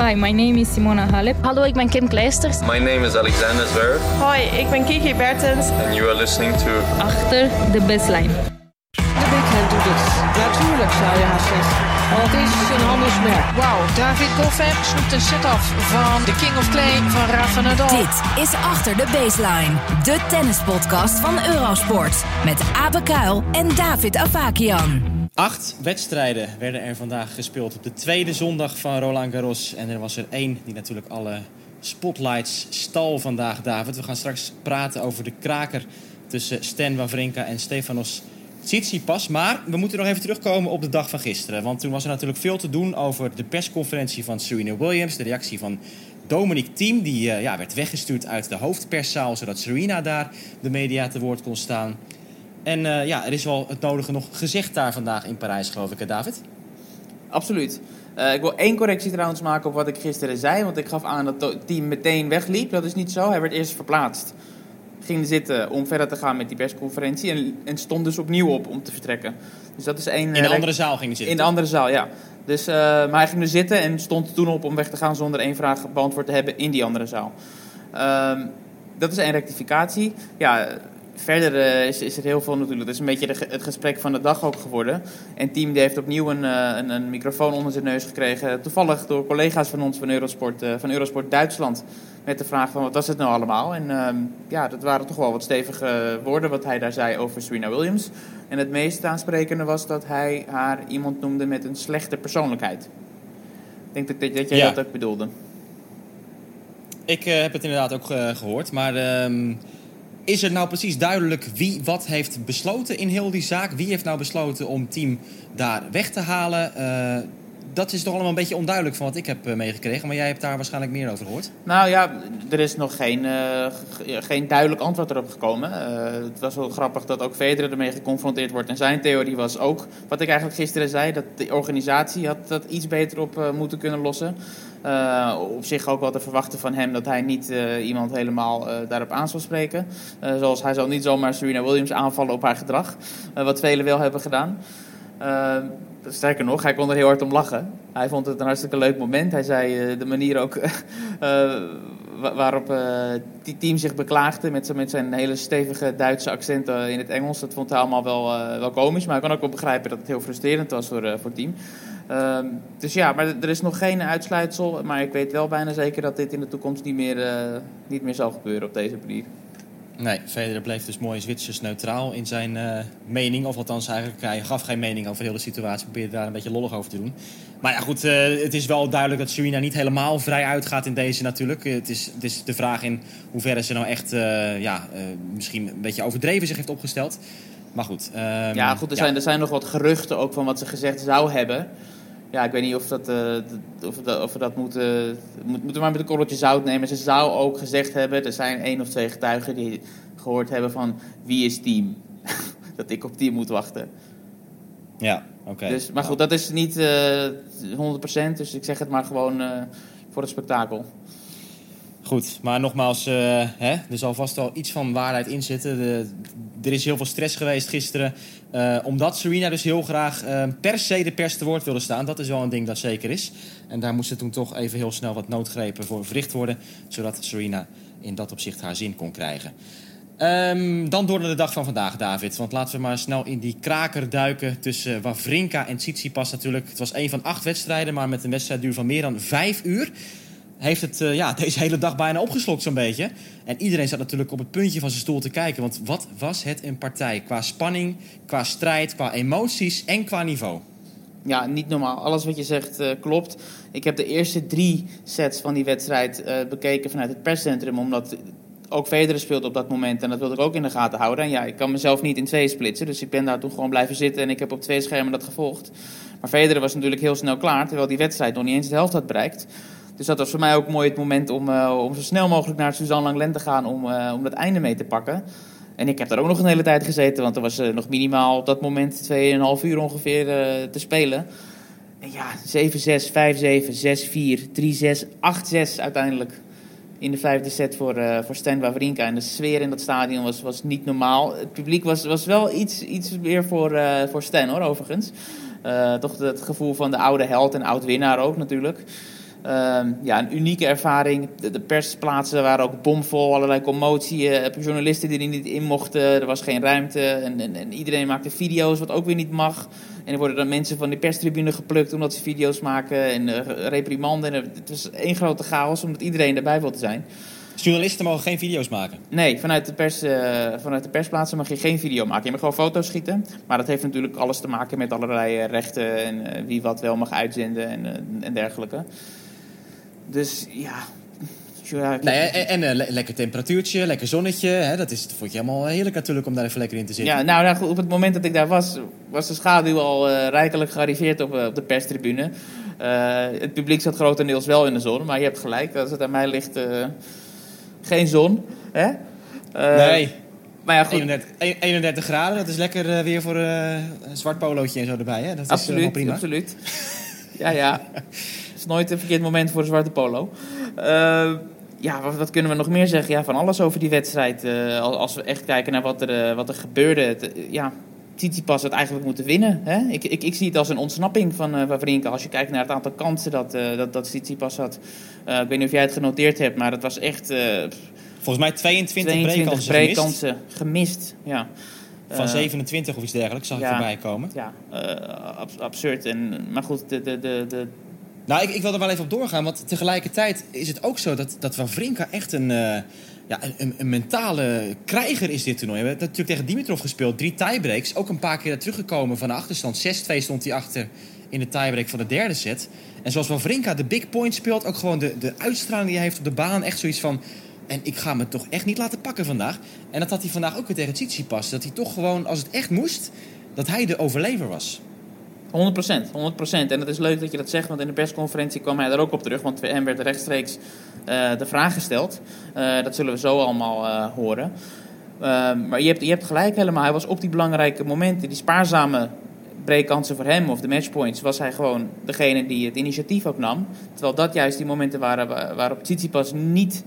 Hi, my name is Simona Halep. Hallo, ik ben Kim Kleisters. My name is Alexander Zverev. Hoi, ik ben Kiki Bertens. And you are listening to... Achter de baseline. De backhand doet het. Natuurlijk zou je haar zeggen. Want het is een handelsmerk. Wauw, David Goffin snoept een set-off van de King of Clay van Rafa Nadal. Dit is Achter de Baseline. De tennispodcast van Eurosport. Met Abe Kuil en David Avakian. Acht wedstrijden werden er vandaag gespeeld op de tweede zondag van Roland Garros. En er was er één die natuurlijk alle spotlights stal vandaag, David. We gaan straks praten over de kraker tussen Stan Wawrinka en Stefanos Tsitsipas. Maar we moeten nog even terugkomen op de dag van gisteren. Want toen was er natuurlijk veel te doen over de persconferentie van Serena Williams. De reactie van Dominic Thiem, die uh, ja, werd weggestuurd uit de hoofdperszaal... zodat Serena daar de media te woord kon staan... En uh, ja, er is wel het nodige nog gezegd daar vandaag in Parijs, geloof ik, hè, David? Absoluut. Uh, ik wil één correctie trouwens maken op wat ik gisteren zei. Want ik gaf aan dat het team meteen wegliep. Dat is niet zo. Hij werd eerst verplaatst. Ging zitten om verder te gaan met die persconferentie. En, en stond dus opnieuw op om te vertrekken. Dus dat is één. In de andere zaal ging hij zitten? In de andere zaal, ja. Dus, uh, maar hij ging dus zitten en stond toen op om weg te gaan zonder één vraag beantwoord te hebben in die andere zaal. Uh, dat is één rectificatie. Ja, verder uh, is, is er heel veel natuurlijk. Dat is een beetje de, het gesprek van de dag ook geworden. En Team die heeft opnieuw een, uh, een, een, microfoon onder zijn neus gekregen. Toevallig door collega's van ons van Eurosport, uh, van Eurosport Duitsland. Met de vraag van wat was het nou allemaal? En ehm, ja, dat waren toch wel wat stevige woorden wat hij daar zei over Serena Williams. En het meest aansprekende was dat hij haar iemand noemde met een slechte persoonlijkheid. Ik denk dat, dat, dat jij ja. dat ook bedoelde. Ik heb het inderdaad ook gehoord, maar... ehm, is er nou precies duidelijk wie wat heeft besloten in heel die zaak? Wie heeft nou besloten om team daar weg te halen? Uh, dat is toch allemaal een beetje onduidelijk van wat ik heb meegekregen. Maar jij hebt daar waarschijnlijk meer over gehoord. Nou ja, er is nog geen, uh, geen duidelijk antwoord erop gekomen. Het was wel grappig dat ook Federer ermee geconfronteerd wordt. En zijn theorie was ook, wat ik eigenlijk gisteren zei... dat de organisatie had dat iets beter op moeten kunnen lossen. Uh, op zich ook wel te verwachten van hem dat hij niet uh, iemand helemaal uh, daarop aan zal spreken. zoals hij zal niet zomaar Serena Williams aanvallen op haar gedrag. wat velen wel hebben gedaan. sterker nog, hij kon er heel hard om lachen. Hij vond het een hartstikke leuk moment. Hij zei de manier ook waarop die team zich beklaagde met, met zijn hele stevige Duitse accent in het Engels. Dat vond hij allemaal wel, wel komisch. Maar hij kan ook wel begrijpen dat het heel frustrerend was voor, voor het team. Uh, dus ja, maar er is nog geen uitsluitsel. Maar ik weet wel bijna zeker dat dit in de toekomst niet meer, uh, niet meer zal gebeuren op deze manier. Nee, Federer bleef dus mooi Zwitsers neutraal in zijn uh, mening. Of althans, eigenlijk, hij gaf geen mening over de hele situatie. Probeerde daar een beetje lollig over te doen. Maar ja, goed, uh, het is wel duidelijk dat Serena niet helemaal vrij uitgaat in deze natuurlijk. Het is, het is de vraag in hoeverre ze nou echt ja, misschien een beetje overdreven zich heeft opgesteld. Maar goed. Um, ja, goed, er, ja. Zijn, er zijn nog wat geruchten ook van wat ze gezegd zou hebben ja, ik weet niet of, dat, uh, of, we dat, of we dat moeten, moeten we maar met een korreltje zout nemen. Ze zou ook gezegd hebben, er zijn één of twee getuigen die gehoord hebben van wie is team. dat ik op team moet wachten. Ja, oké. Okay. Dus, maar goed, dat is niet uh, 100%, dus ik zeg het maar gewoon uh, voor het spektakel. Goed, maar nogmaals, uh, hè, er zal vast wel iets van waarheid in zitten. Er is heel veel stress geweest gisteren. Uh, omdat Serena dus heel graag uh, per se de pers te woord wilde staan. Dat is wel een ding dat zeker is. En daar moesten toen toch even heel snel wat noodgrepen voor verricht worden. Zodat Serena in dat opzicht haar zin kon krijgen. Um, dan door naar de dag van vandaag, David. Want laten we maar snel in die kraker duiken tussen Wawrinka en Tsitsipas natuurlijk. Het was een van acht wedstrijden, maar met een wedstrijdduur van meer dan vijf uur heeft het uh, ja, deze hele dag bijna opgeslokt zo'n beetje. En iedereen zat natuurlijk op het puntje van zijn stoel te kijken. Want wat was het een partij? Qua spanning, qua strijd, qua emoties en qua niveau. Ja, niet normaal. Alles wat je zegt uh, klopt. Ik heb de eerste drie sets van die wedstrijd uh, bekeken vanuit het perscentrum. Omdat ook Federer speelde op dat moment. En dat wilde ik ook in de gaten houden. En ja, ik kan mezelf niet in twee splitsen. Dus ik ben daar toen gewoon blijven zitten. En ik heb op twee schermen dat gevolgd. Maar Federer was natuurlijk heel snel klaar. Terwijl die wedstrijd nog niet eens de helft had bereikt. Dus dat was voor mij ook mooi het moment om, uh, om zo snel mogelijk naar Suzanne Langlen te gaan om, uh, om dat einde mee te pakken. En ik heb daar ook nog een hele tijd gezeten, want er was uh, nog minimaal op dat moment 2,5 uur ongeveer te spelen. En ja, 7-6, 5-7, 6-4, 3-6, 8-6 uiteindelijk. In de vijfde set voor, voor Stan Wawrinka. En de sfeer in dat stadion was, was niet normaal. Het publiek was, was wel iets, iets meer voor, voor Stan hoor, overigens. toch het gevoel van de oude held en oud winnaar ook natuurlijk. Ehm, ja, een unieke ervaring. De, de persplaatsen waren ook bomvol, allerlei commotie. eh, journalisten die er niet in mochten, er was geen ruimte. En, en, en iedereen maakte video's, wat ook weer niet mag. En er worden dan mensen van de perstribune geplukt omdat ze video's maken en eh, reprimanden. En het was één grote chaos omdat iedereen erbij wilde zijn. Journalisten mogen geen video's maken. Nee, vanuit de, pers, eh, vanuit de persplaatsen mag je geen video maken. Je mag gewoon foto's schieten. Maar dat heeft natuurlijk alles te maken met allerlei rechten en wie wat wel mag uitzenden en, en dergelijke. Dus ja. Nee, en en een le- lekker temperatuurtje, lekker zonnetje. Hè? Dat, is, dat vond je helemaal heerlijk natuurlijk om daar even lekker in te zitten. Ja, nou, nou, op het moment dat ik daar was, was de schaduw al eh, rijkelijk gearriveerd op, eh, op de perstribune. Eh, het publiek zat grotendeels wel in de zon, maar je hebt gelijk, als het aan mij ligt, eh, geen zon. Hè? Eh, nee, Maar ja, goed, 31, 31 graden, dat is lekker eh, weer voor eh, een zwart polootje en zo erbij. Hè? Dat is absoluut, prima. absoluut. Ja, ja. Het is nooit een verkeerd moment voor zwarte polo. Eh, ja, wat, wat kunnen we nog meer zeggen? Ja, van alles over die wedstrijd. Eh, al- als we echt kijken naar wat er, eh, wat er gebeurde. Het, ja, Tsitsipas had eigenlijk moeten winnen. Hè? Ik, ik, ik zie het als een ontsnapping van uh, Wawrinka. Als je kijkt naar het aantal kansen dat, uh, dat, dat Tsitsipas had. Ik weet niet of jij het genoteerd hebt, maar het was echt... Volgens mij 22, 22 breekkansen gemist. Ja. Van 27 of iets dergelijks zag ik ja, voorbij komen. Ja, ab absurd. En, maar goed, de, de, de, de nou, ik, wil er wel even op doorgaan, want tegelijkertijd is het ook zo dat, dat Wawrinka echt een, uh, ja, een, een, mentale krijger is dit toernooi. We hebben natuurlijk tegen Dimitrov gespeeld, drie tiebreaks. Ook een paar keer teruggekomen van de achterstand. 6-2 stond hij achter in de tiebreak van de derde set. En zoals Wawrinka de big point speelt, ook gewoon de, de uitstraling die hij heeft op de baan. Echt zoiets van, en ik ga me toch echt niet laten pakken vandaag. En dat had hij vandaag ook weer tegen Tsitsipas. Dat hij toch gewoon, als het echt moest, dat hij de overlever was. 100 procent, 100 procent. En het is leuk dat je dat zegt, want in de persconferentie kwam hij daar ook op terug. Want hem werd rechtstreeks uh, de vraag gesteld. Uh, dat zullen we zo allemaal uh, horen. maar je hebt, je hebt gelijk helemaal. Hij was op die belangrijke momenten, die spaarzame breekkansen voor hem of de matchpoints, was hij gewoon degene die het initiatief ook nam. Terwijl dat juist die momenten waren waarop Tsitsipas niet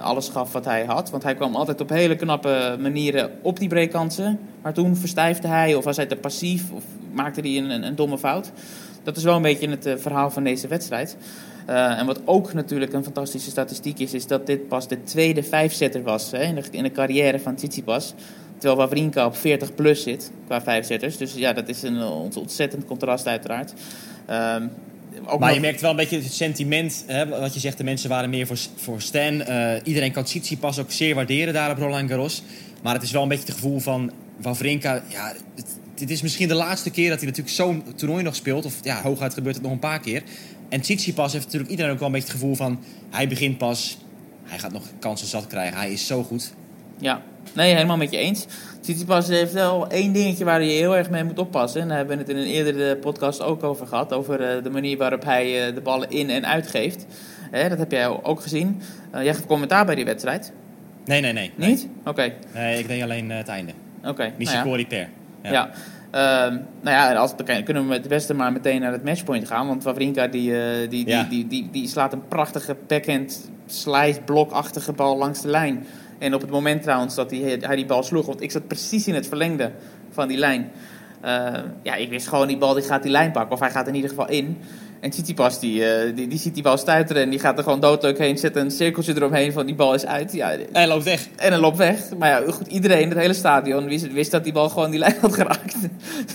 alles gaf wat hij had. Want hij kwam altijd op hele knappe manieren op die breekkansen. Maar toen verstijfde hij of was hij te passief of maakte hij een, een, een domme fout. Dat is wel een beetje het uh, verhaal van deze wedstrijd. Uh, en wat ook natuurlijk een fantastische statistiek is, is dat dit pas de tweede vijfzetter was hè, in, de, in de carrière van Tsitsipas. Terwijl Wawrinka op 40 plus zit qua vijfzetters. Dus ja, dat is een ontzettend contrast uiteraard. Um, ook maar nog... je merkt wel een beetje het sentiment, hè, wat je zegt, de mensen waren meer voor, voor Stan. Uh, iedereen kan Tsitsipas ook zeer waarderen daar op Roland Garros. Maar het is wel een beetje het gevoel van Wawrinka, ja, het, dit is misschien de laatste keer dat hij natuurlijk zo'n toernooi nog speelt. Of ja, hooguit gebeurt het nog een paar keer. En Tsitsipas heeft natuurlijk iedereen ook wel een beetje het gevoel van... hij begint pas, hij gaat nog kansen zat krijgen, hij is zo goed. Ja, nee, helemaal met je eens. Tsitsipas heeft wel één dingetje waar je heel erg mee moet oppassen. En daar hebben we het in een eerdere podcast ook over gehad. Over uh, de manier waarop hij uh, de ballen in- en uitgeeft. Dat heb jij ook gezien. Uh, jij gaf commentaar bij die wedstrijd. Nee, nee, nee. Niet? Nee, Oké. Okay. nee ik deed alleen het einde. Oké. Okay, nou ja. per. Ja. Uh, nou ja, als, dan kunnen we met het beste maar meteen naar het matchpoint gaan. Want Wawrinka die, uh, die, ja. die, die, die, die, slaat een prachtige backhand slice blokachtige bal langs de lijn. En op het moment trouwens dat hij, hij die bal sloeg, want ik zat precies in het verlengde van die lijn. Uh, ja, ik wist gewoon die bal die gaat die lijn pakken, of hij gaat in ieder geval in. En Tsitsipas die, uh, die, die ziet die bal stuiteren en die gaat er gewoon doodleuk heen, zet een cirkeltje eromheen van die bal is uit. Ja, en hij loopt weg. En hij loopt weg. Maar ja, goed, iedereen, het hele stadion, wist, wist dat die bal gewoon die lijn had geraakt.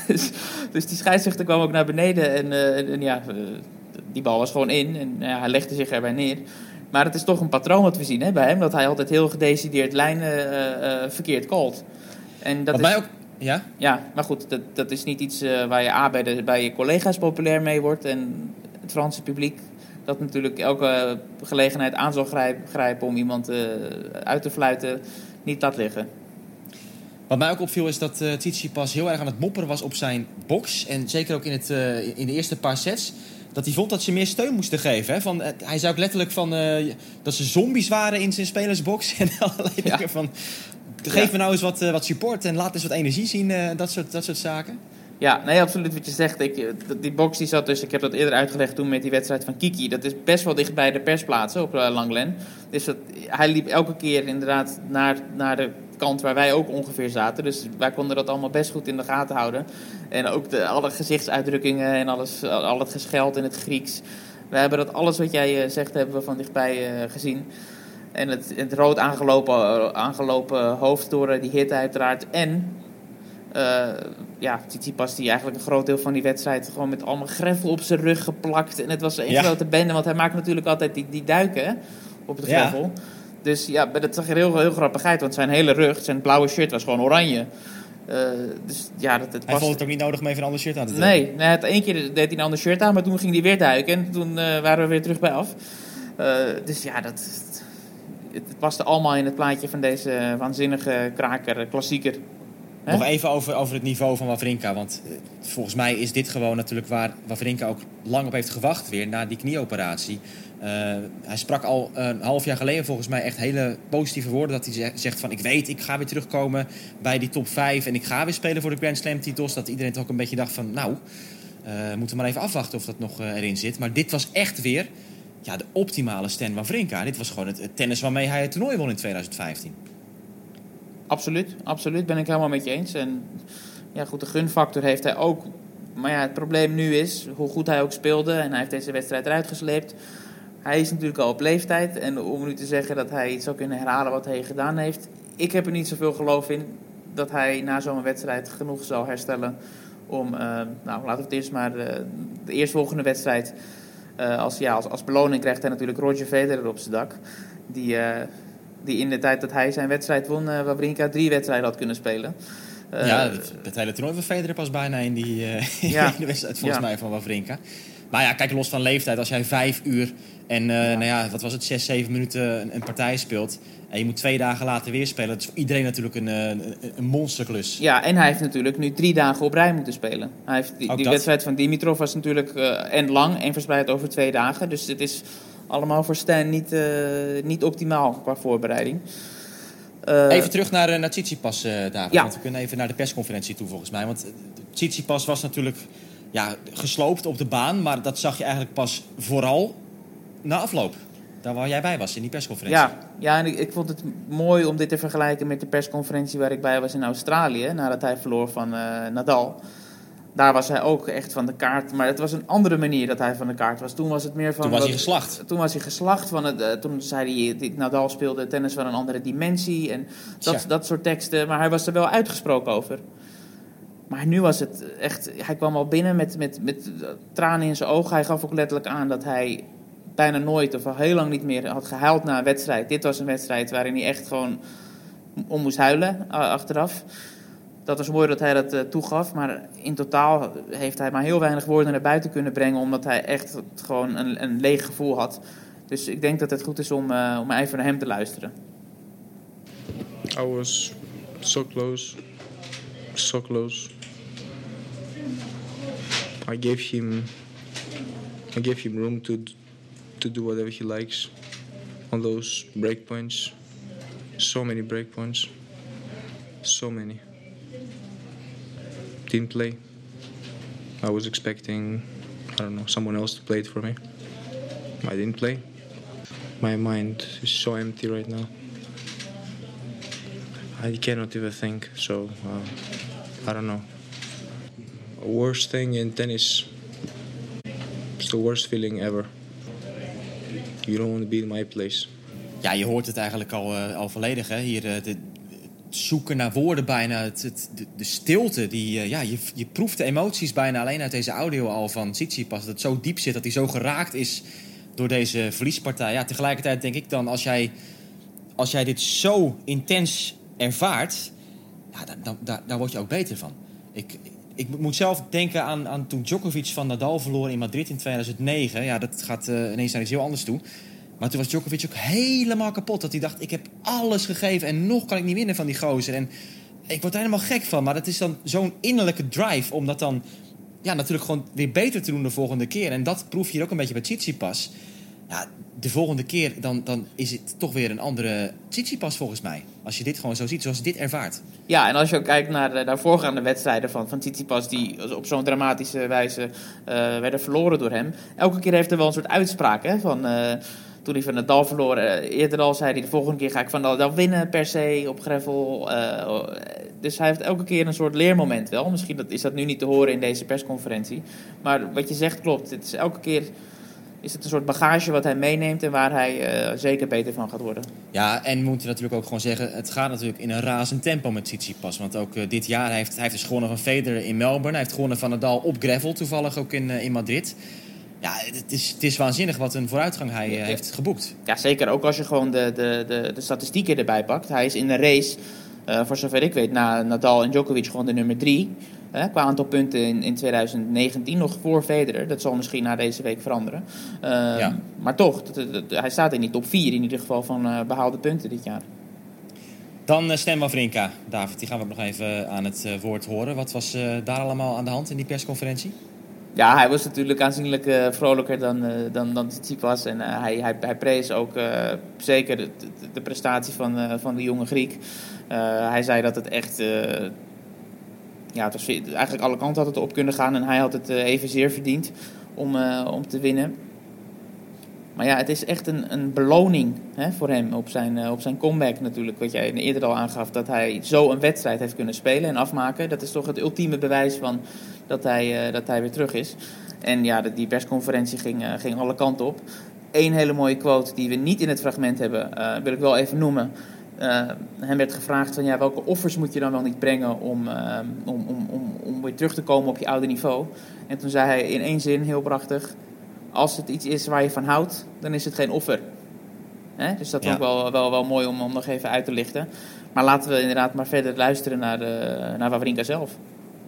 dus, dus die scheidsrechter kwam ook naar beneden en, uh, en, ja, die bal was gewoon in en ja, hij legde zich erbij neer. Maar het is toch een patroon wat we zien hè, bij hem, dat hij altijd heel gedecideerd lijnen verkeerd calt. En dat wat is, mij ook. Ja? Ja, maar goed, dat, dat is niet iets uh, waar je A bij, de, bij je collega's populair mee wordt. En het Franse publiek dat natuurlijk elke gelegenheid aan zal grijpen, om iemand uh, uit te fluiten, niet laat liggen. Wat mij ook opviel is dat uh, Tsitsipas heel erg aan het mopperen was op zijn box. En zeker ook in, het, uh, in de eerste paar sets. Dat hij vond dat ze meer steun moesten geven. Hè? Van, hij zei ook letterlijk van, dat ze zombies waren in zijn spelersbox. En allerlei ja. dingen van... Geef me nou eens wat, uh, wat support en laat eens wat energie zien, uh, dat, soort, dat soort zaken. Ja, nee, absoluut wat je zegt. Ik, die box die zat dus, ik heb dat eerder uitgelegd toen met die wedstrijd van Kiki. Dat is best wel dicht bij de persplaatsen op Langlen. Dus dat, hij liep elke keer inderdaad naar, naar de kant waar wij ook ongeveer zaten. Dus wij konden dat allemaal best goed in de gaten houden. En ook de, alle gezichtsuitdrukkingen en alles, al het gescheld in het Grieks. We hebben dat alles wat jij eh, zegt, hebben we van dichtbij eh, gezien. En het, het rood aangelopen, aangelopen hoofd door eh, die hit uiteraard. En eh ja, Tsitsipas die eigenlijk een groot deel van die wedstrijd gewoon met allemaal greffel op zijn rug geplakt. En het was een Ja. grote bende, want hij maakt natuurlijk altijd die, die duiken op het Ja. greffel. Dus ja, dat zag er heel, heel grappig uit, want zijn hele rug, zijn blauwe shirt was gewoon oranje. Eh, dus ja, dat, het Hij vond het ook niet nodig om even een ander shirt aan te trekken. Nee, nee het één keer deed hij een ander shirt aan, maar toen ging hij weer duiken. En toen waren we weer terug bij af. Dus ja, dat, het, paste allemaal in het plaatje van deze waanzinnige kraker, eh, klassieker. Nog even over, over het niveau van Wawrinka. Want eh, volgens mij is dit gewoon natuurlijk waar Wawrinka ook lang op heeft gewacht weer na die knieoperatie. Eh, hij sprak al een half jaar geleden volgens mij echt hele positieve woorden. Dat hij ze- zegt van ik weet, ik ga weer terugkomen bij die top 5 en ik ga weer spelen voor de Grand Slam titels. Dat iedereen toch ook een beetje dacht van nou, eh moeten maar even afwachten of dat nog eh, erin zit. Maar dit was echt weer ja, de optimale Stan Wawrinka. Dit was gewoon het, tennis waarmee hij het toernooi won in 2015. Absoluut, absoluut. Ben ik helemaal met je eens. En ja, goed, de gunfactor heeft hij ook. Maar ja, het probleem nu is hoe goed hij ook speelde. En hij heeft deze wedstrijd eruit gesleept. Hij is natuurlijk al op leeftijd. En om nu te zeggen dat hij iets zou kunnen herhalen wat hij gedaan heeft. Ik heb er niet zoveel geloof in dat hij na zo'n wedstrijd genoeg zal herstellen. Om, eh, nou laten we het eerst maar eh, de eerstvolgende wedstrijd. Eh, als, ja, als, als beloning krijgt hij natuurlijk Roger Federer op zijn dak. Die, eh, die in de tijd dat hij zijn wedstrijd won, eh Wawrinka drie wedstrijden had kunnen spelen. Ja, het, het hele toernooi van Federer pas bijna in die Ja. in de wedstrijd volgens Ja. mij van Wawrinka. Maar ja, kijk, los van leeftijd. Als jij vijf uur en eh, nou ja, wat was het, zes, zeven minuten een, een partij speelt... en je moet twee dagen later weer spelen... dat is voor iedereen natuurlijk een, eh, een, een monsterklus. Ja, en hij heeft natuurlijk nu drie dagen op rij moeten spelen. Hij heeft die, wedstrijd van Dimitrov was natuurlijk eh, en lang en verspreid over twee dagen. Dus het is allemaal voor Stan niet, eh, niet optimaal qua voorbereiding. Even terug naar, naar Tsitsipas, David. Ja. Want we kunnen even naar de persconferentie toe volgens mij. Want Tsitsipas was natuurlijk ja, gesloopt op de baan... maar dat zag je eigenlijk pas vooral na afloop. Daar waar jij bij was, in die persconferentie. Ja, ja en ik, ik vond het mooi om dit te vergelijken met de persconferentie waar ik bij was in Australië, nadat hij verloor van eh, Nadal. Daar was hij ook echt van de kaart, maar het was een andere manier dat hij van de kaart was. Toen was het meer van. Toen was hij geslacht. Toen was hij geslacht. Van het, eh, toen zei hij, Nadal speelde tennis van een andere dimensie en dat, dat soort teksten. Maar hij was er wel uitgesproken over. Maar nu was het echt, hij kwam al binnen met, met, met tranen in zijn ogen. Hij gaf ook letterlijk aan dat hij bijna nooit of al heel lang niet meer had gehuild na een wedstrijd. Dit was een wedstrijd waarin hij echt gewoon om moest huilen achteraf. Dat was mooi dat hij dat eh, toegaf, maar in totaal heeft hij maar heel weinig woorden naar buiten kunnen brengen, omdat hij echt gewoon een, een leeg gevoel had. Dus ik denk dat het goed is om, eh, om even naar hem te luisteren. I was so close, so close. I gave him, I gave him room to to do whatever he likes on those breakpoints. So many breakpoints, so many. Didn't play. I was expecting, I don't know, someone else to play it for me. I didn't play. My mind is so empty right now. I cannot even think, so uh, I don't know. Worst thing in tennis. It's the worst feeling ever. You don't want to be in my place. Ja, je hoort het eigenlijk al, eh, al volledig. Hè? Hier, eh, de, het zoeken naar woorden bijna. Het, de, de stilte. Die, eh, ja, je, je proeft de emoties bijna alleen uit deze audio al van Tsitsipas. Dat het zo diep zit, dat hij zo geraakt is door deze verliespartij. Ja, tegelijkertijd denk ik dan, als jij, als jij dit zo intens ervaart... Ja, dan, daar, daar word je ook beter van. Ik, ik moet zelf denken aan, aan toen Djokovic van Nadal verloor in Madrid in 2009. Ja, dat gaat eh, ineens naar iets heel anders toe. Maar toen was Djokovic ook helemaal kapot. Dat hij dacht, ik heb alles gegeven en nog kan ik niet winnen van die gozer. En ik word er helemaal gek van. Maar dat is dan zo'n innerlijke drive om dat dan ja, natuurlijk gewoon weer beter te doen de volgende keer. En dat proef je hier ook een beetje bij Tsitsipas. Ja, de volgende keer dan, dan is het toch weer een andere Tsitsipas volgens mij. Als je dit gewoon zo ziet, zoals dit ervaart. Ja, en als je ook kijkt naar de naar voorgaande wedstrijden van, van Tsitsipas... die op zo'n dramatische wijze eh, werden verloren door hem... elke keer heeft hij wel een soort uitspraak, hè, van... eh, toen hij van Nadal verloor, eh, eerder al zei hij... de volgende keer ga ik van Nadal winnen per se op gravel. eh, dus hij heeft elke keer een soort leermoment wel. Misschien dat, is dat nu niet te horen in deze persconferentie. Maar wat je zegt klopt. Het is elke keer is het een soort bagage wat hij meeneemt en waar hij eh, zeker beter van gaat worden. Ja, en we moeten natuurlijk ook gewoon zeggen... het gaat natuurlijk in een razend tempo met Tsitsipas. Want ook eh, dit jaar hij heeft hij heeft dus gewonnen van Federer in Melbourne. Hij heeft gewonnen van Nadal op gravel, toevallig ook in, eh, in Madrid. Ja, het is, het is waanzinnig wat een vooruitgang hij heeft geboekt. Ja, zeker ook als je gewoon de, de, de, de statistieken erbij pakt. Hij is in de race, voor zover ik weet, na Nadal en Djokovic gewoon de nummer drie. Hè, qua aantal punten in, in 2019, nog voor Federer. Dat zal misschien na deze week veranderen. Eh, Ja. Maar toch, dat- dat- hij staat in die top 4 in ieder geval van eh, behaalde punten dit jaar. Dan uh, Stan Wawrinka. David, die gaan we ook nog even aan het eh, woord horen. Wat was daar allemaal aan de hand in die persconferentie? Ja, hij was natuurlijk aanzienlijk vrolijker dan, eh dan, dan Tsitsipas. En eh, hij, hij, hij prees ook zeker de, de, prestatie van, van de jonge Griek. Hij zei dat het echt... ja, het was, eigenlijk alle kanten had het op kunnen gaan. En hij had het eh, evenzeer verdiend om, eh, om te winnen. Maar ja, het is echt een, een beloning hè, voor hem op zijn, eh, op zijn comeback natuurlijk. Wat jij eerder al aangaf, dat hij zo een wedstrijd heeft kunnen spelen en afmaken. Dat is toch het ultieme bewijs van dat hij, dat hij weer terug is. En ja, die persconferentie ging, ging alle kanten op. Eén hele mooie quote die we niet in het fragment hebben, wil ik wel even noemen. Eh, hem werd gevraagd van ja, welke offers moet je dan wel niet brengen om, eh, om, om, om, om weer terug te komen op je oude niveau. En toen zei hij in één zin, heel prachtig, als het iets is waar je van houdt, dan is het geen offer. Hè? Dus dat is Ja. ook wel, wel, wel mooi om, om nog even uit te lichten. Maar laten we inderdaad maar verder luisteren naar, de, naar Wawrinka zelf.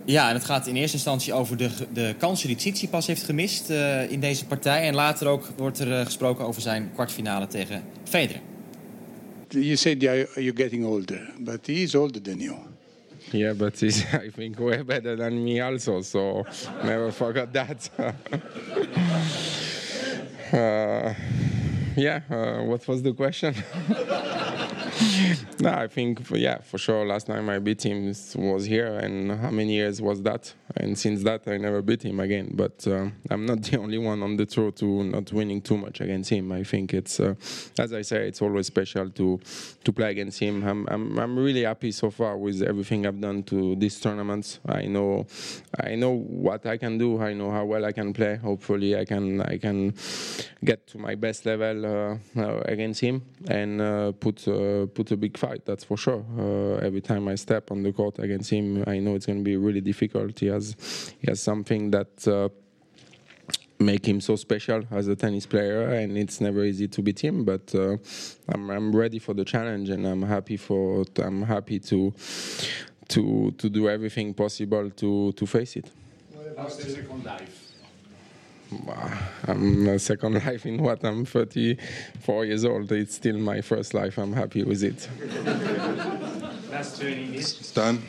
Ja, en het gaat in eerste instantie over de, de kansen die Tsitsipas heeft gemist eh, in deze partij. En later ook wordt er gesproken over zijn kwartfinale tegen Federer. You said you're, you're getting older, but he is older than you. Yeah, but he's, I think, way better than me also, so never forget that. uh, yeah, uh, what was the question? no, I think, yeah, for sure, last time I beat him was here, and how many years was that? And since that, I never beat him again. But uh, I'm not the only one on the tour to not winning too much against him. I think it's, uh, as I say, it's always special to to play against him. I'm, I'm I'm really happy so far with everything I've done to these tournaments. I know I know what I can do. I know how well I can play. Hopefully, I can I can get to my best level uh, uh, against him and uh, put put a big fight. That's for sure. Uh, every time I step on the court against him, I know it's going to be really difficult. He has he has something that. Uh, make him so special as a tennis player and it's never easy to beat him but uh, I'm, I'm ready for the challenge and I'm happy for I'm happy to to to do everything possible to to face it life? I'm a second life in what I'm 34 years old it's still my first life I'm happy with it Last training is. Stan,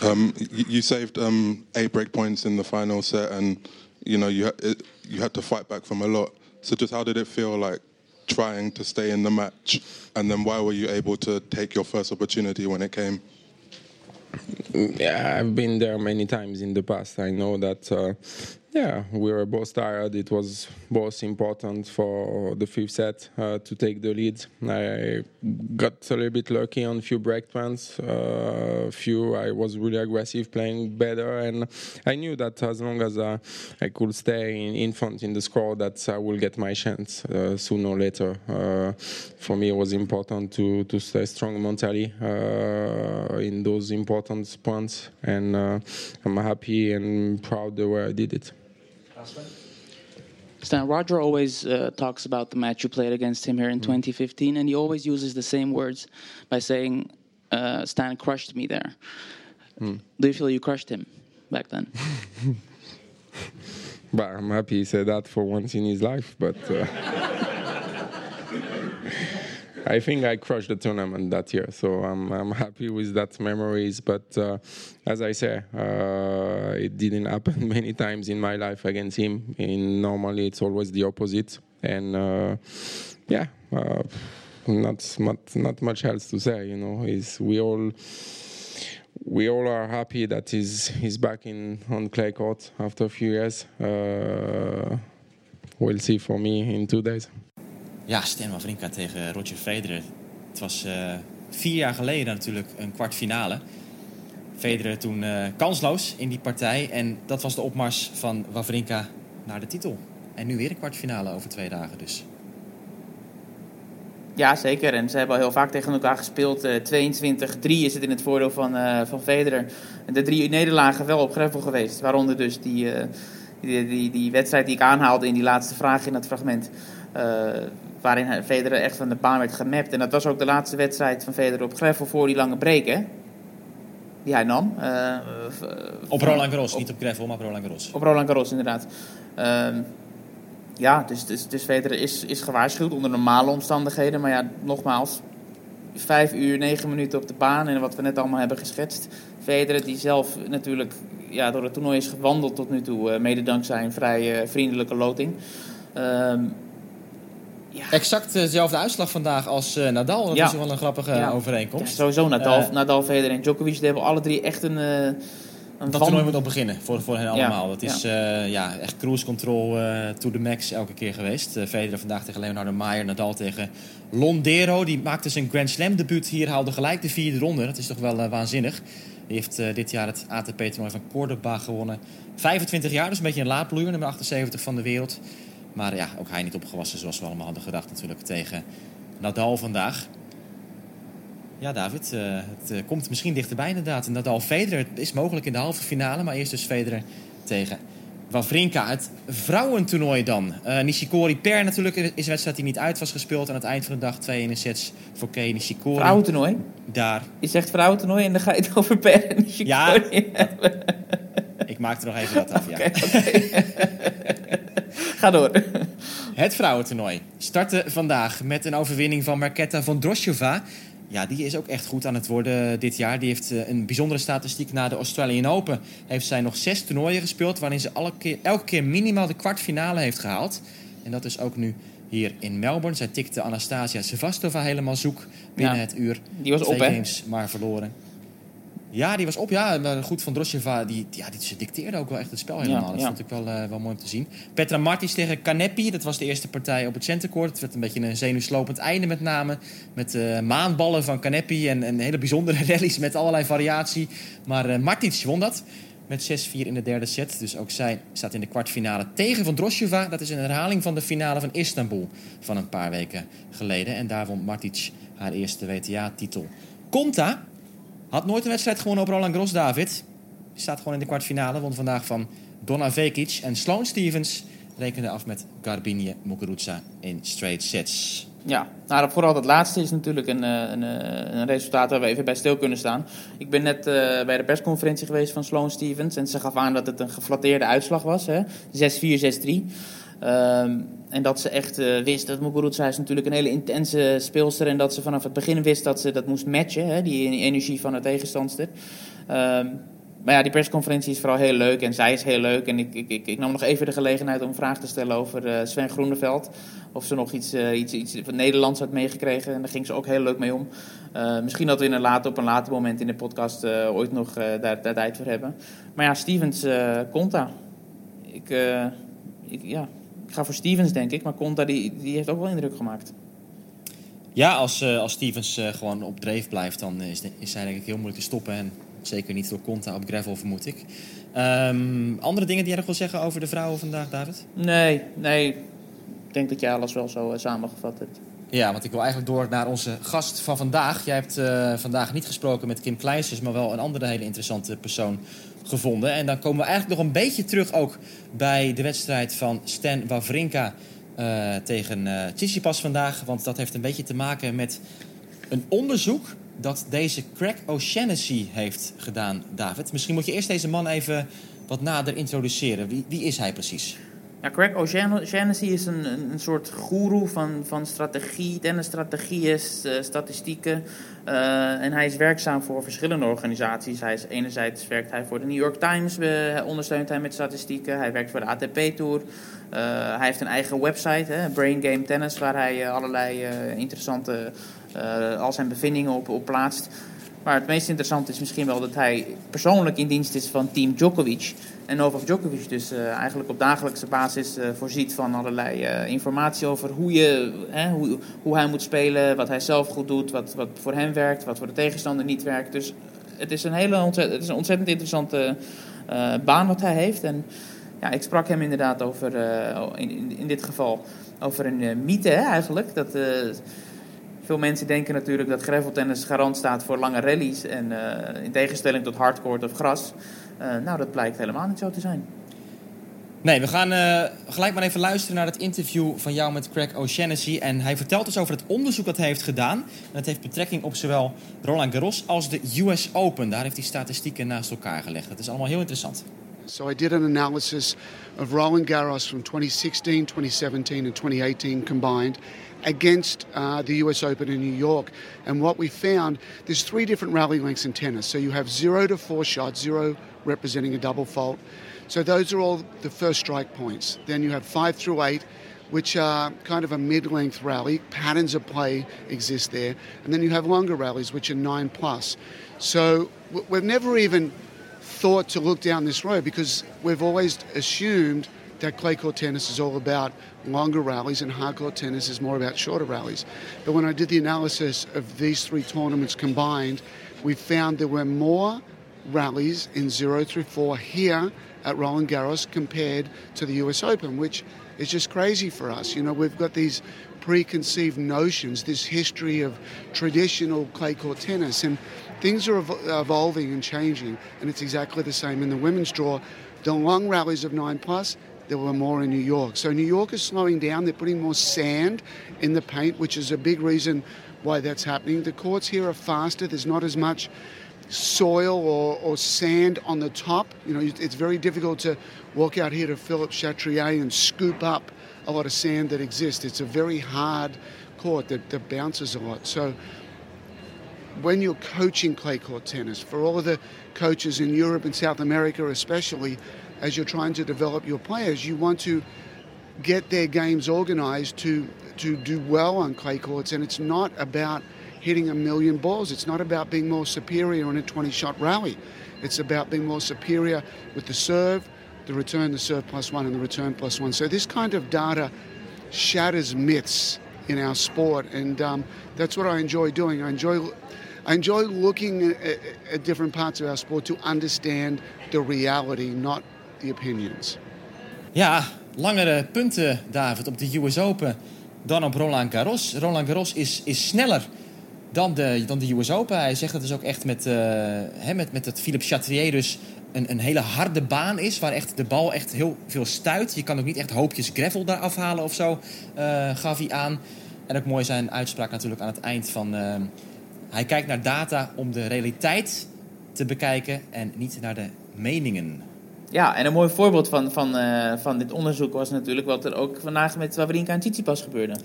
um, you, you saved um, eight break points in the final set, and you know you ha- it, you had to fight back from a lot. So just how did it feel like trying to stay in the match, and then why were you able to take your first opportunity when it came? yeah, I've been there many times in the past. I know that, uh, yeah, we were both tired. It was both important for the fifth set uh, to take the lead. I got a little bit lucky on a few break points. Uh, few I was really aggressive, playing better, and I knew that as long as uh, I could stay in, in front in the score, that I will get my chance uh, sooner or later. Uh, for me, it was important to to stay strong mentally uh, in those important points, and I'm happy and proud the way I did it. Stan, Roger always uh, talks about the match you played against him here in 2015, and he always uses the same words by saying, uh, Stan crushed me there. Mm. Do you feel you crushed him back then? But I'm happy he said that for once in his life. But uh, I think I crushed the tournament that year, so I'm I'm happy with that memories. But uh, as I say, uh, it didn't happen many times in my life against him. In normally, it's always the opposite, and uh, yeah. Uh, not, not not much else to say, you know. Is we all we all are happy that he's he's back in on clay court after a few years. Uh, we'll see for me in two days. Ja, Stan Wawrinka tegen Roger Federer. Het was eh, vier jaar geleden natuurlijk een kwartfinale. Federer toen eh, kansloos in die partij. En dat was de opmars van Wawrinka naar de titel. En nu weer een kwartfinale over twee dagen dus. Ja, zeker. En ze hebben al heel vaak tegen elkaar gespeeld. Eh 22-3 is het in het voordeel van, eh, van Federer. De drie nederlagen wel op gravel geweest. Waaronder dus die, die, die, die wedstrijd die ik aanhaalde in die laatste vraag in dat fragment. Waarin Federer echt van de baan werd gemapt. En dat was ook de laatste wedstrijd van Federer op gravel voor die lange break, hè? Die hij nam. Eh, eh, Op Roland Garros, niet op gravel, maar op Roland Garros. op Roland Garros, inderdaad. Ehm, ja, dus, dus, dus Federer is, is gewaarschuwd onder normale omstandigheden. Maar ja, nogmaals, vijf uur, negen minuten op de baan. En wat we net allemaal hebben geschetst. Federer die zelf natuurlijk ja, door het toernooi is gewandeld tot nu toe. eh, mede dankzij een vrij vriendelijke loting. Exact dezelfde uitslag vandaag als eh, Nadal. Dat Ja. is wel een grappige Ja. overeenkomst. ja, sowieso Nadal, Eh, Nadal, Federer en Djokovic. Die hebben alle drie echt een... eh, een dat van- toernooi moet nog beginnen voor, voor hen Ja, allemaal. Dat ja. is eh, ja, echt cruise control eh, to the max elke keer geweest. Uh, Federer vandaag tegen Leonardo Maier, Nadal tegen Londero. Die maakte zijn Grand Slam debuut hier, haalde gelijk de vierde ronde. Dat is toch wel eh, waanzinnig. Die heeft eh, dit jaar het ATP-toernooi van Cordoba gewonnen. 25 jaar, dus een beetje een laadbloeier, nummer 78 van de wereld. Maar ja, ook hij niet opgewassen zoals we allemaal hadden gedacht natuurlijk tegen Nadal vandaag. Ja, David, eh, het eh, komt misschien dichterbij inderdaad. Nadal Federer is mogelijk in de halve finale, maar eerst dus Federer tegen Wawrinka. Het vrouwentoernooi dan. Eh, Nishikori per natuurlijk is een wedstrijd die niet uit was gespeeld. Aan het eind van de dag 2 in sets voor Kei Nishikori. Vrouwentoernooi? Daar. Je zegt vrouwentoernooi en dan ga je het over Per en Ja, Nishikori hebben. Ik maak er nog even wat af, ja. Ga door. Het vrouwentoernooi startte vandaag met een overwinning van Marketa Vondroshova. Ja, die is ook echt goed aan het worden dit jaar. Die heeft eh, een bijzondere statistiek na de Australian Open. Heeft zij nog zes toernooien gespeeld... waarin ze alle keer, elke keer minimaal de kwartfinale heeft gehaald. En dat is ook nu hier in Melbourne. Zij tikte Anastasia Sevastova helemaal zoek binnen Ja, het uur. die was Twee op, hè? games, maar verloren. Ja, die was op. Ja, maar goed van Drosheva. Die, ja, die, ze dicteerde ook wel echt het spel helemaal. Ja, dat ja. vond ik wel, eh, wel mooi om te zien. Petra Martins tegen Canepi. Dat was de eerste partij op het centercourt. Het werd een beetje een zenuwslopend einde met name. Met eh, maanballen van Canepi en, en hele bijzondere rallies met allerlei variatie. Maar eh Martins won dat. Met 6-4 in de derde set. Dus ook zij staat in de kwartfinale tegen Van Drosheva. Dat is een herhaling van de finale van Istanbul van een paar weken geleden. En daar won Martic haar eerste WTA-titel. Conta had nooit een wedstrijd gewonnen op Roland Garros, David. Die staat gewoon in de kwartfinale. Won vandaag van Donna Vekic. En Sloane Stevens rekende af met Garbine Muguruza in straight sets. Ja, nou, vooral dat laatste is natuurlijk een, eh, een, eh, een resultaat waar we even bij stil kunnen staan. Ik ben net eh, bij de persconferentie geweest van Sloane Stevens. En ze gaf aan dat het een geflatteerde uitslag was. hè. 6-4, 6-3. Ehm, en dat ze echt eh, wist dat Muguruza is natuurlijk een hele intense speelster. En dat ze vanaf het begin wist dat ze dat moest matchen. Hè, die energie van de tegenstandster. Ehm, maar ja, die persconferentie is vooral heel leuk en zij is heel leuk. En ik, ik, ik, ik nam nog even de gelegenheid om een vraag te stellen over eh, Sven Groeneveld. Of ze nog iets, eh, iets, iets van Nederlands had meegekregen. En daar ging ze ook heel leuk mee om. Misschien dat we in een later, op een later moment in de podcast ooit nog daar, daar tijd voor hebben. Maar ja, Stevens, Conta. Ik, ik, ja, ga voor Stevens, denk ik. Maar Conta die, die heeft ook wel indruk gemaakt. Ja, als, eh, als Stevens eh, gewoon op dreef blijft, dan is, de, is hij denk ik heel moeilijk te stoppen. En zeker niet door Conta op gravel, vermoed ik. Ehm, andere dingen die jij nog wil zeggen over de vrouwen vandaag, David? Nee, nee. Ik denk dat jij alles wel zo eh, samengevat hebt. Ja, want ik wil eigenlijk door naar onze gast van vandaag. Jij hebt eh, vandaag niet gesproken met Kim Kleisters, maar wel een andere hele interessante persoon gevonden. En dan komen we eigenlijk nog een beetje terug ook bij de wedstrijd van Stan Wawrinka eh, tegen eh Tsitsipas vandaag. Want dat heeft een beetje te maken met een onderzoek dat deze Craig O'Shaughnessy heeft gedaan, David. Misschien moet je eerst deze man even wat nader introduceren. Wie, wie is hij precies? Ja, Craig O'Shaughnessy is een, een, soort goeroe van, van strategie, tennisstrategieën, eh, statistieken. Eh, en hij is werkzaam voor verschillende organisaties. Hij is, enerzijds werkt hij voor de New York Times, ondersteunt hij met statistieken. Hij werkt voor de ATP Tour. Eh, hij heeft een eigen website, hè, Brain Game Tennis, waar hij allerlei interessante, al zijn bevindingen op, op plaatst. Maar het meest interessante is misschien wel dat hij persoonlijk in dienst is van team Djokovic. En Novak Djokovic dus eh, eigenlijk op dagelijkse basis eh, voorziet van allerlei eh, informatie over hoe, je, hè, hoe, hoe hij moet spelen, wat hij zelf goed doet, wat, wat voor hem werkt, wat voor de tegenstander niet werkt. Dus het is een hele ontzett, het is een ontzettend interessante baan wat hij heeft. En ja, ik sprak hem inderdaad over, uh, in, in, in, dit geval, over een mythe eigenlijk. Dat, veel mensen denken natuurlijk dat graveltennis garant staat voor lange rallies. En in tegenstelling tot hardcourt of gras. Nou, dat blijkt helemaal niet zo te zijn. Nee, we gaan uh, gelijk maar even luisteren naar het interview van jou met Craig O'Shaughnessy. En hij vertelt dus over het onderzoek dat hij heeft gedaan. En dat heeft betrekking op zowel Roland Garros als de US Open. Daar heeft hij statistieken naast elkaar gelegd. Dat is allemaal heel interessant. So I did an analysis of Roland Garros from 2016, 2017 and 2018 combined against uh, the US Open in New York. And what we found, there's three different rally lengths in tennis. So you have zero to four shots, zero representing a double fault. So those are all the first strike points. Then you have five through eight, which are kind of a mid-length rally. Patterns of play exist there, and then you have longer rallies, which are nine plus. So we've never even thought to look down this road because we've always assumed that clay court tennis is all about longer rallies and hard court tennis is more about shorter rallies. But when I did the analysis of these three tournaments combined, we found there were more rallies in zero through four here at Roland Garros compared to the US Open, which is just crazy for us. You know, we've got these preconceived notions, this history of traditional clay court tennis, and things are ev- evolving and changing, and it's exactly the same in the women's draw. The long rallies of 9 plus, there were more in New York. So New York is slowing down. They're putting more sand in the paint, which is a big reason why that's happening. The courts here are faster. There's not as much soil or, or, sand on the top. You know, it's very difficult to walk out here to Philip Chatrier and scoop up a lot of sand that exists. It's a very hard court that, that bounces a lot. So when you're coaching clay court tennis, for all of the coaches in Europe and South America especially, as you're trying to develop your players, you want to get their games organized to to do well on clay courts and it's not about hitting a million balls. It's not about being more superior in a 20 shot rally. It's about being more superior with the serve, the return, the serve plus one, and the return plus one. So, this kind of data shatters myths in our sport, and um, that's what I enjoy doing. I enjoy. I enjoy looking at, at different parts of our sport to understand the reality, not the opinions. Ja, langere punten, David, op de US Open dan op Roland Garros. Roland Garros is, is sneller dan de, dan de US Open. Hij zegt dat dus ook echt met, uh, met, met het Philippe Chatrier dus een, een hele harde baan is. Waar echt de bal echt heel veel stuit. Je kan ook niet echt hoopjes gravel daar afhalen of zo, uh, gaf hij aan. En ook mooi zijn uitspraak natuurlijk aan het eind van... Uh, hij kijkt naar data om de realiteit te bekijken en niet naar de meningen. Ja, en een mooi voorbeeld van, van, uh, van dit onderzoek was natuurlijk wat er ook vandaag met Wawrinka en Tsitsipas gebeurde.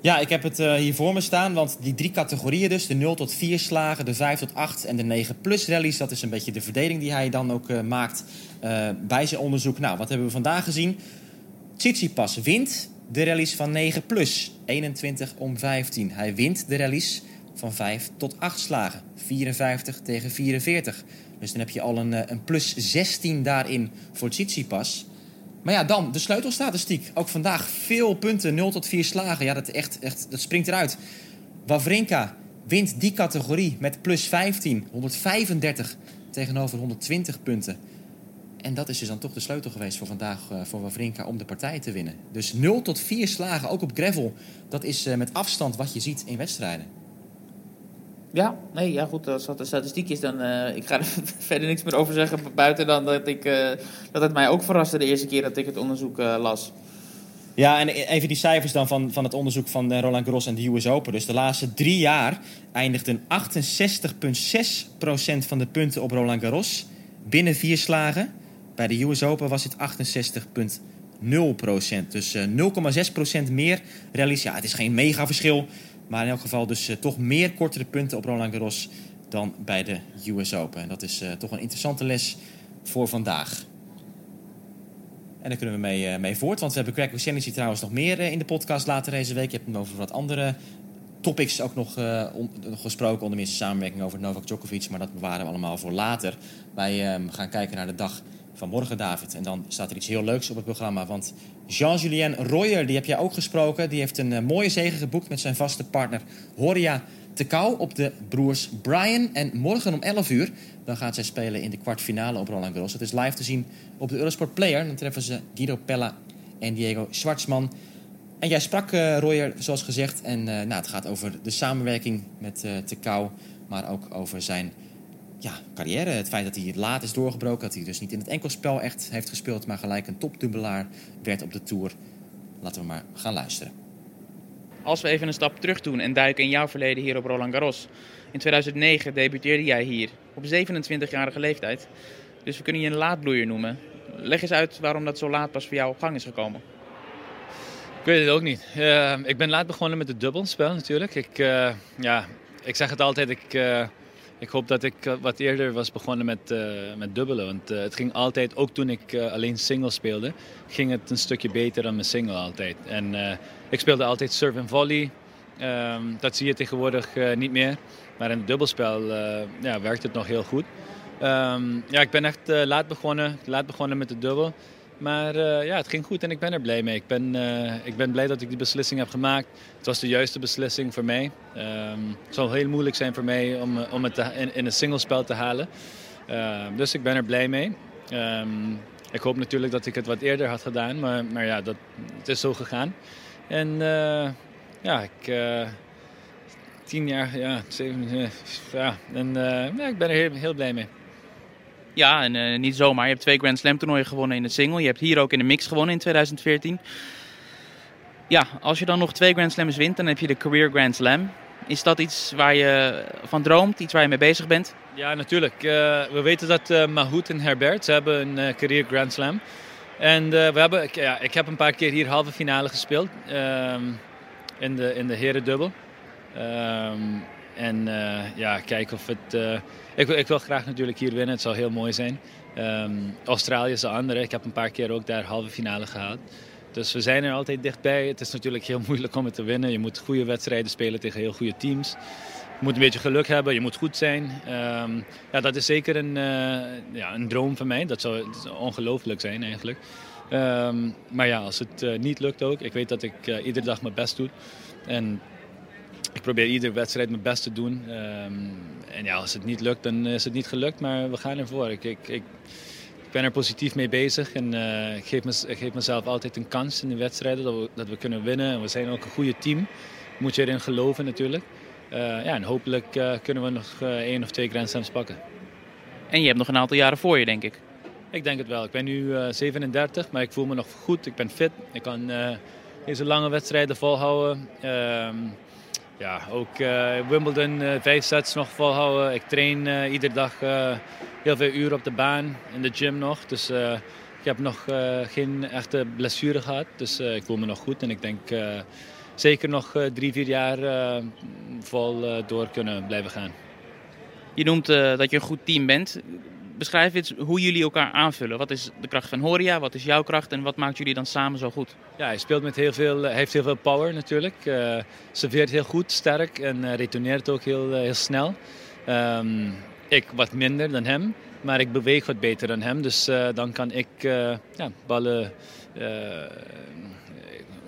Ja, ik heb het uh, hier voor me staan, want die drie categorieën dus, de 0 tot 4 slagen, de 5 tot 8 en de 9 plus rallies, dat is een beetje de verdeling die hij dan ook uh, maakt bij zijn onderzoek. Nou, wat hebben we vandaag gezien? Tsitsipas wint de rallies van 9 plus, 21 om 15. Hij wint de rallies van 5 tot 8 slagen, 54 tegen 44. Dus dan heb je al een, een plus 16 daarin voor Tsitsipas. Maar ja, dan de sleutelstatistiek. Ook vandaag veel punten, 0 tot 4 slagen. Ja, dat, echt, echt, dat springt eruit. Wawrinka wint die categorie met plus 15, 135 tegenover 120 punten. En dat is dus dan toch de sleutel geweest voor vandaag uh, voor Wawrinka om de partij te winnen. Dus 0 tot 4 slagen, ook op gravel. Dat is uh, met afstand wat je ziet in wedstrijden. Ja, nee, ja goed, als dat de statistiek is, dan uh, ik ga er verder niks meer over zeggen buiten dan dat, ik, uh, dat het mij ook verraste de eerste keer dat ik het onderzoek uh, las. Ja, en even die cijfers dan van, van het onderzoek van Roland Garros en de US Open. Dus de laatste drie jaar eindigden 68,6% van de punten op Roland Garros binnen vier slagen. Bij de US Open was het 68,0%. Dus 0,6% meer rallies. Ja, het is geen mega verschil. Maar in elk geval dus uh, toch meer kortere punten op Roland Garros dan bij de US Open. En dat is uh, toch een interessante les voor vandaag. En daar kunnen we mee, uh, mee voort. Want we hebben Craig O'Shaughnessy trouwens nog meer in de podcast later deze week. Je hebt hem over wat andere topics ook nog gesproken. Onder meer samenwerking over Novak Djokovic. Maar dat bewaren we allemaal voor later. Wij ehm, gaan kijken naar de dag van morgen, David. En dan staat er iets heel leuks op het programma. Want Jean-Julien Royer, die heb jij ook gesproken. Die heeft een uh, mooie zege geboekt met zijn vaste partner Horia te kou op de broers Brian. En morgen om 11 uur dan gaat zij spelen in de kwartfinale op Roland Garros. Het is live te zien op de Eurosport Player. Dan treffen ze Guido Pella en Diego Schwartzman. En jij sprak, uh, Royer, zoals gezegd. En uh, nou, het gaat over de samenwerking met uh. Maar ook over zijn ja, carrière. Het feit dat hij laat is doorgebroken. Dat hij dus niet in het enkelspel echt heeft gespeeld. Maar gelijk een topdubbelaar werd op de Tour. Laten we maar gaan luisteren. Als we even een stap terug doen en duiken in jouw verleden hier op Roland Garros. In 2009 debuteerde jij hier op 27-jarige leeftijd. Dus we kunnen je een laadbloeier noemen. Leg eens uit waarom dat zo laat pas voor jou op gang is gekomen. Ik weet het ook niet. Uh, ik ben laat begonnen met het dubbelspel natuurlijk. Ik, uh, ja, ik zeg het altijd, ik, uh, ik hoop dat ik wat eerder was begonnen met, met dubbelen. Want het ging altijd, ook toen ik alleen single speelde, ging het een stukje beter dan mijn single altijd. En ik speelde altijd serve en volley. Ehm, dat zie je tegenwoordig niet meer. Maar in het dubbelspel ja, werkt het nog heel goed. Um, ja, ik ben echt laat, begonnen, laat begonnen met de dubbel. Maar uh, ja, het ging goed en ik ben er blij mee. Ik ben, uh, ik ben blij dat ik die beslissing heb gemaakt. Het was de juiste beslissing voor mij. Um, het zal heel moeilijk zijn voor mij om, om het in, een singlespel te halen. Uh, dus ik ben er blij mee. Um, ik hoop natuurlijk dat ik het wat eerder had gedaan. Maar, maar ja, dat, het is zo gegaan. En ja, ik... tien jaar, ja, zeven, ja. En ja, ik ben er heel, heel blij mee. Ja, en uh, niet zomaar. Je hebt twee Grand Slam toernooien gewonnen in de single. Je hebt hier ook in de mix gewonnen in 2014. Ja, als je dan nog twee Grand Slams wint, dan heb je de Career Grand Slam. Is dat iets waar je van droomt, iets waar je mee bezig bent? Ja, natuurlijk. Uh, we weten dat uh, Mahout en Herbert hebben een Career Grand Slam. En we hebben, ja, ik heb een paar keer hier halve finale gespeeld um, in de, in de herendubbel. Um, en ja, kijken of het ik, ik, wil graag natuurlijk hier winnen. Het zal heel mooi zijn. Um, Australië is de andere. Ik heb een paar keer ook daar halve finale gehaald. Dus we zijn er altijd dichtbij. Het is natuurlijk heel moeilijk om het te winnen. Je moet goede wedstrijden spelen tegen heel goede teams. Je moet een beetje geluk hebben, je moet goed zijn. Um, ja, dat is zeker een, uh, ja, een droom van mij. Dat zou, zou ongelooflijk zijn eigenlijk. Um, maar ja, als het niet lukt ook. Ik weet dat ik iedere dag mijn best doe. En ik probeer iedere wedstrijd mijn best te doen. Um, en ja, als het niet lukt, dan is het niet gelukt. Maar we gaan ervoor. Ik, ik, ik, ik ben er positief mee bezig. En uh, ik, geef ik, geef mezelf altijd een kans in de wedstrijden dat we, dat we kunnen winnen. En we zijn ook een goede team. Moet je erin geloven natuurlijk. Uh, ja, en hopelijk uh, kunnen we nog één of twee Grand Slams pakken. En je hebt nog een aantal jaren voor je, denk ik. Ik denk het wel. Ik ben nu 37, maar ik voel me nog goed. Ik ben fit. Ik kan deze lange wedstrijden volhouden. Ja, ook uh, Wimbledon uh, vijf sets nog volhouden. Ik train uh, iedere dag heel veel uren op de baan, in de gym nog. Dus ik heb nog geen echte blessure gehad. Dus ik voel me nog goed en ik denk zeker nog drie, vier jaar vol door kunnen blijven gaan. Je noemt dat je een goed team bent. Beschrijf eens hoe jullie elkaar aanvullen. Wat is de kracht van Horia? Wat is jouw kracht? En wat maakt jullie dan samen zo goed? Ja, hij speelt met heel veel, hij heeft heel veel power natuurlijk. Uh, serveert heel goed, sterk en uh, retourneert ook heel, heel snel. Um, ik wat minder dan hem, maar ik beweeg wat beter dan hem. Dus dan kan ik ja, ballen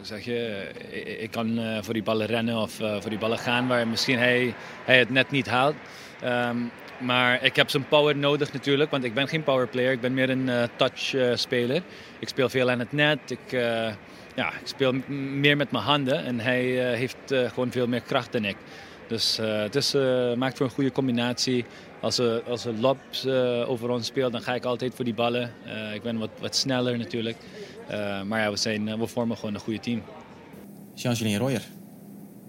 zeg je, ik kan voor die ballen rennen of voor die ballen gaan waar misschien hij, hij het net niet haalt. Um, maar ik heb zijn power nodig natuurlijk, want ik ben geen powerplayer. Ik ben meer een uh, touch-speler. Uh, ik speel veel aan het net. Ik, uh, ja, ik speel meer met mijn handen en hij heeft gewoon veel meer kracht dan ik. Dus het is, maakt voor een goede combinatie. Als er, als er lobs over ons speelt, dan ga ik altijd voor die ballen. ik ben wat, wat sneller natuurlijk. maar ja, we, zijn, we vormen gewoon een goede team. Jean-Julien Royer,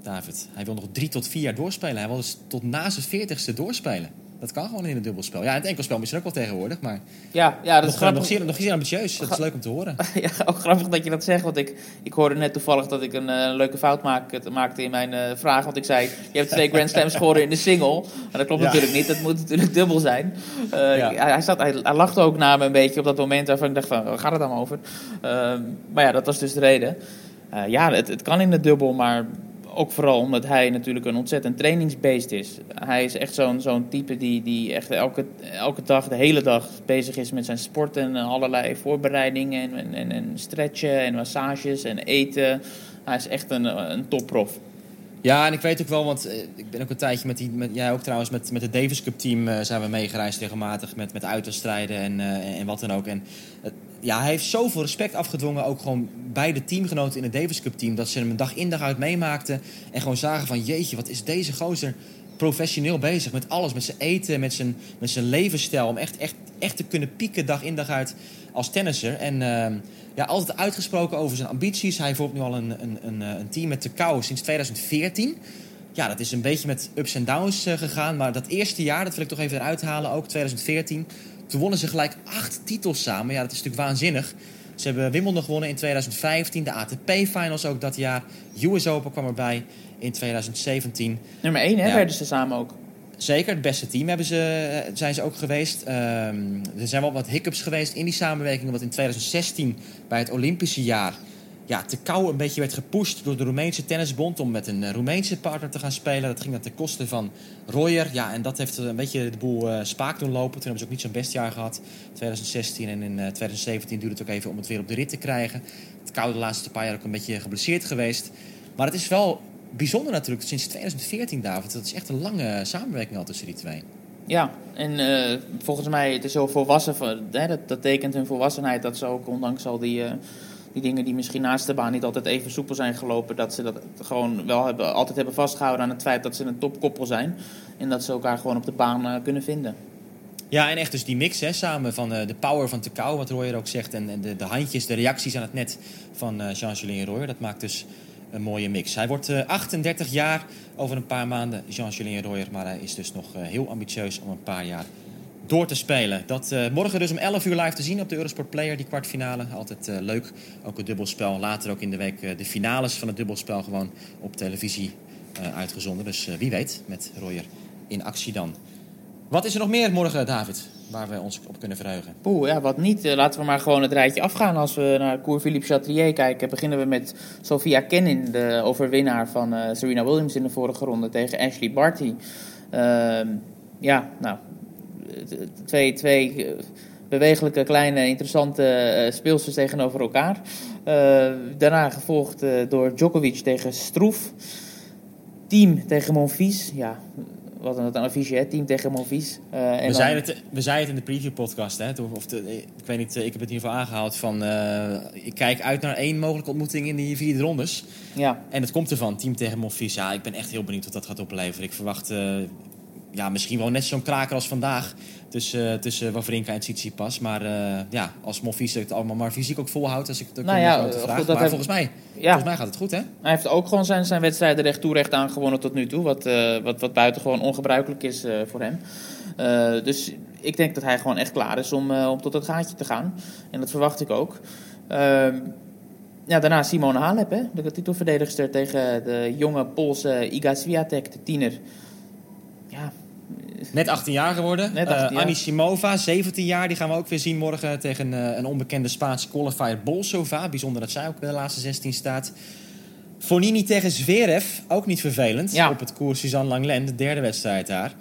David, hij wil nog drie tot vier jaar doorspelen. Hij wil dus tot na zijn veertigste doorspelen. Dat kan gewoon in het dubbelspel. Ja, in het enkelspel misschien ook wel tegenwoordig, maar... Ja, ja dat is nog, grappig. Nog zeer, nog zeer ambitieus. Dat is leuk om te horen. ja, ook grappig dat je dat zegt, want ik, ik hoorde net toevallig dat ik een uh, leuke fout maak, maakte in mijn uh, vraag. Want ik zei, je hebt twee Grand Slams gewonnen in de single. Maar dat klopt ja. natuurlijk niet, dat moet natuurlijk dubbel zijn. Uh, ja. hij, zat, hij, hij, lachte ook na me een beetje op dat moment waarvan ik dacht van, waar gaat het dan over? maar ja, dat was dus de reden. ja, het, het kan in de dubbel, maar ook vooral omdat hij natuurlijk een ontzettend trainingsbeest is. Hij is echt zo'n zo'n type die, die echt elke, elke dag, de hele dag bezig is met zijn sport en allerlei voorbereidingen en, en, en stretchen en massages en eten. Hij is echt een, een topprof. Ja, en ik weet ook wel, want eh, ik ben ook een tijdje met die, met, jij ook trouwens, met, met het Davis Cup team eh, zijn we meegereisd regelmatig met, met en, eh, en wat dan ook. En ja, hij heeft zoveel respect afgedwongen, ook gewoon bij de teamgenoten in het Davis Cup team, dat ze hem een dag in dag uit meemaakten en gewoon zagen van jeetje, wat is deze gozer professioneel bezig met alles, met zijn eten, met zijn, met zijn levensstijl, om echt, echt, echt te kunnen pieken dag in dag uit als tennisser. En ehm, ja, altijd uitgesproken over zijn ambities. Hij vormt nu al een, een, een, eh, een team met Tekau sinds 2014. Ja, dat is een beetje met ups en downs eh, gegaan. Maar dat eerste jaar, dat wil ik toch even eruit halen, ook 2014. Toen wonnen ze gelijk acht titels samen. Ja, dat is natuurlijk waanzinnig. Ze hebben Wimbledon gewonnen in 2015. De ATP-finals ook dat jaar. US Open kwam erbij in 2017. Nummer 1 hè, Ja. werden ze samen ook. Zeker, het beste team hebben ze, eh, zijn ze ook geweest. Ehm, er zijn wel wat hiccups geweest in die samenwerking. Omdat in 2016 bij het Olympische jaar ja, te kou een beetje werd gepusht door de Roemeense tennisbond om met een eh, Roemeense partner te gaan spelen. Dat ging dan ten koste van Royer. Ja, en dat heeft een beetje de boel eh, spaak doen lopen. Toen hebben ze ook niet zo'n best jaar gehad. 2016 en in eh, 2017 duurde het ook even om het weer op de rit te krijgen. Kou de laatste paar jaar ook een beetje geblesseerd geweest. Maar het is wel bijzonder natuurlijk sinds 2014, David. Dat is echt een lange samenwerking al tussen die twee. Ja, en eh, volgens mij het is zo volwassen. Hè, dat, dat tekent hun volwassenheid. Dat ze ook, ondanks al die, eh, die dingen die misschien naast de baan niet altijd even soepel zijn gelopen, dat ze dat gewoon wel hebben, altijd hebben vastgehouden aan het feit dat ze een topkoppel zijn. En dat ze elkaar gewoon op de baan eh, kunnen vinden. Ja, en echt dus die mix hè, samen van eh, de power van Tekau, wat Royer ook zegt, en, en de, de handjes, de reacties aan het net van eh, Jean-Julien Royer. Dat maakt dus een mooie mix. Hij wordt eh, 38 jaar over een paar maanden, Jean-Julien Royer, maar hij is dus nog heel ambitieus om een paar jaar door te spelen. Dat eh, morgen dus om 11 uur live te zien op de Eurosport Player, die kwartfinale. Altijd eh, leuk, ook het dubbelspel. Later ook in de week eh, de finales van het dubbelspel gewoon op televisie uitgezonden. Dus wie weet, met Royer in actie dan. Wat is er nog meer morgen, David, waar we ons op kunnen verheugen? Poeh, ja, wat niet. Laten we maar gewoon het rijtje afgaan. Als we naar Cour Philippe Chatrier kijken, beginnen we met Sophia Kenin, de overwinnaar van Serena Williams in de vorige ronde tegen Ashley Barty. Ehm, ja, nou, twee, twee eh, bewegelijke, kleine, interessante eh, speelsters tegenover elkaar. Eh, daarna gevolgd door Djokovic tegen Stroef. Team tegen Monfils. Ja, wat een, een affiche, hè? Team tegen Monfils. En We dan- zeiden, het, we zeiden het in de preview podcast, hè? Of, de, ik weet niet, ik heb het in ieder geval aangehaald van... ik kijk uit naar één mogelijke ontmoeting in die vierde rondes. Ja. En het komt ervan, team tegen Monfils. Ja, ik ben echt heel benieuwd wat dat gaat opleveren. Ik verwacht ja, misschien wel net zo'n kraker als vandaag tussen, eh, tussen Wawrinka en Tsitsipas. Maar eh, ja, als Monfils het allemaal maar fysiek ook volhoudt, als ik het ook Nou ja, grote goed, vraag. Maar volgens mij, Ja. volgens mij gaat het goed, hè? Hij heeft ook gewoon zijn, zijn wedstrijden recht toe recht aangewonnen tot nu toe. Wat, eh, wat, wat buitengewoon ongebruikelijk is voor hem. Dus ik denk dat hij gewoon echt klaar is om, om tot het gaatje te gaan. En dat verwacht ik ook. Ehm, ja, daarna Simone Halep, hè, de titelverdedigster tegen de jonge Poolse Iga Swiatek, de tiener. Ja, Net 18 jaar geworden. Net Eh, 18 jaar. Annie Simova, 17 jaar. Die gaan we ook weer zien morgen tegen eh, een onbekende Spaanse qualifier Bolsova. Bijzonder dat zij ook bij de laatste 16 staat. Fonini tegen Zverev, ook niet vervelend. Op het koers Suzanne Langlen, de derde wedstrijd daar.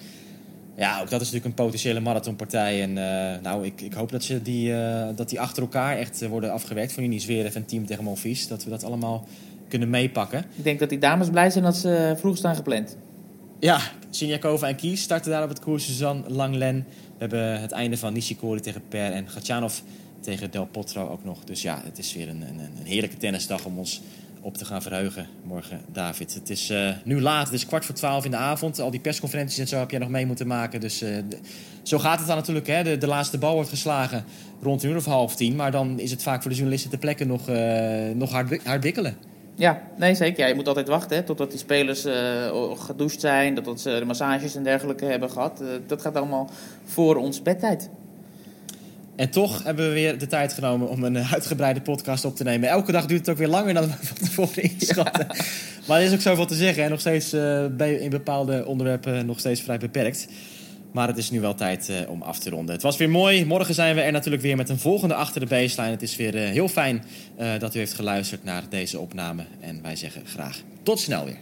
Ja, ook dat is natuurlijk een potentiële marathonpartij. En eh, nou, ik, ik hoop dat, ze die, eh, dat die achter elkaar echt eh, worden afgewerkt. Fonini, Zverev en team tegen Monfils. Dat we dat allemaal kunnen meepakken. ik denk dat die dames blij zijn dat ze vroeg staan gepland. Ja, Siniakova en Kies starten daar op het koers. Suzanne Langlen. We hebben het einde van Nishikori tegen Per en Gatjanov tegen Del Potro ook nog. Dus ja, het is weer een, een, een heerlijke tennisdag om ons op te gaan verheugen morgen, David. Het is eh, nu laat, het is kwart voor twaalf in de avond. Al die persconferenties en zo heb jij nog mee moeten maken. Dus eh, zo gaat het dan natuurlijk. Hè? De, de laatste bal wordt geslagen rond een uur of half tien. Maar dan is het vaak voor de journalisten ter plekke nog, eh, nog hard, hard wikkelen. Ja, nee zeker. Ja, je moet altijd wachten hè, totdat die spelers eh, gedoucht zijn, totdat ze de massages en dergelijke hebben gehad. Eh, dat gaat allemaal voor ons bedtijd. En toch hebben we weer de tijd genomen om een eh, uitgebreide podcast op te nemen. Elke dag duurt het ook weer langer dan we van tevoren inschatten. Maar er is ook zoveel te zeggen en nog steeds bij, in bepaalde onderwerpen nog steeds vrij beperkt. Maar het is nu wel tijd eh, om af te ronden. Het was weer mooi. Morgen zijn we er natuurlijk weer met een volgende achter de baseline. Het is weer eh, heel fijn eh, dat u heeft geluisterd naar deze opname. En wij zeggen graag tot snel weer.